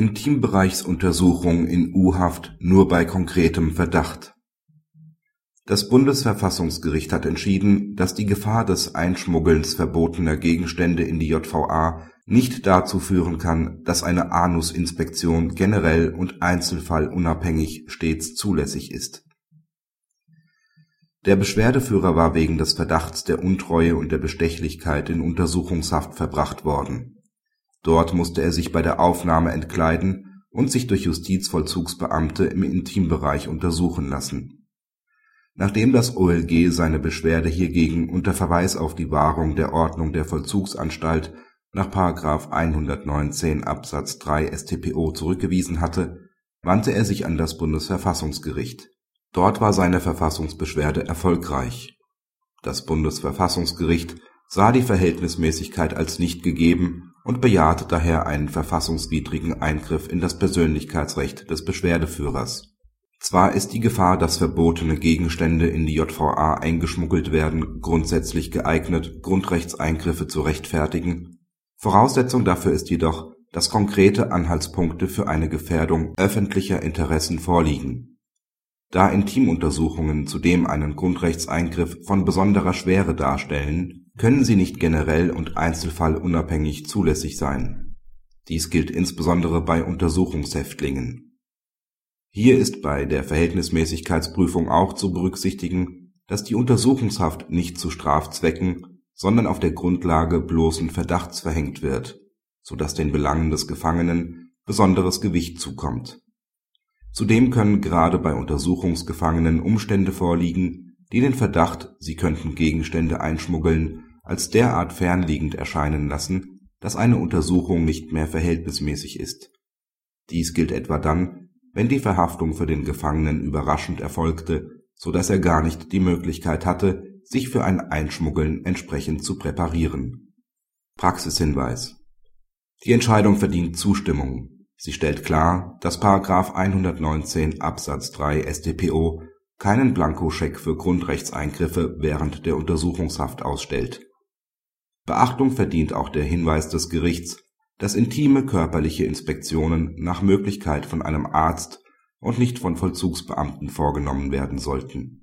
Intimbereichsuntersuchung in U-Haft nur bei konkretem Verdacht Das Bundesverfassungsgericht hat entschieden, dass die Gefahr des Einschmuggelns verbotener Gegenstände in die JVA nicht dazu führen kann, dass eine Anusinspektion generell und einzelfallunabhängig stets zulässig ist. Der Beschwerdeführer war wegen des Verdachts der Untreue und der Bestechlichkeit in Untersuchungshaft verbracht worden Dort musste er sich bei der Aufnahme entkleiden und sich durch Justizvollzugsbeamte im Intimbereich untersuchen lassen. Nachdem das OLG seine Beschwerde hiergegen unter Verweis auf die Wahrung der Ordnung der Vollzugsanstalt nach § 119 Absatz 3 StPO zurückgewiesen hatte, wandte er sich an das Bundesverfassungsgericht. Dort war seine Verfassungsbeschwerde erfolgreich. Das Bundesverfassungsgericht sah die Verhältnismäßigkeit als nicht gegeben und bejahte daher einen verfassungswidrigen Eingriff in das Persönlichkeitsrecht des Beschwerdeführers. Zwar ist die Gefahr, dass verbotene Gegenstände in die JVA eingeschmuggelt werden, grundsätzlich geeignet, Grundrechtseingriffe zu rechtfertigen, Voraussetzung dafür ist jedoch, dass konkrete Anhaltspunkte für eine Gefährdung öffentlicher Interessen vorliegen. Da Intimuntersuchungen zudem einen Grundrechtseingriff von besonderer Schwere darstellen können sie nicht generell und einzelfallunabhängig zulässig sein. Dies gilt insbesondere bei Untersuchungshäftlingen. Hier ist bei der Verhältnismäßigkeitsprüfung auch zu berücksichtigen, dass die Untersuchungshaft nicht zu Strafzwecken, sondern auf der Grundlage bloßen Verdachts verhängt wird, so dass den Belangen des Gefangenen besonderes Gewicht zukommt. Zudem können gerade bei Untersuchungsgefangenen Umstände vorliegen, die den Verdacht, sie könnten Gegenstände einschmuggeln als derart fernliegend erscheinen lassen, dass eine Untersuchung nicht mehr verhältnismäßig ist. Dies gilt etwa dann, wenn die Verhaftung für den Gefangenen überraschend erfolgte, so dass er gar nicht die Möglichkeit hatte, sich für ein Einschmuggeln entsprechend zu präparieren. Praxishinweis Die Entscheidung verdient Zustimmung. Sie stellt klar, dass § 119 Absatz 3 StPO keinen Blankoscheck für Grundrechtseingriffe während der Untersuchungshaft ausstellt Beachtung verdient auch der Hinweis des Gerichts, dass intime körperliche Inspektionen nach Möglichkeit von einem Arzt und nicht von Vollzugsbeamten vorgenommen werden sollten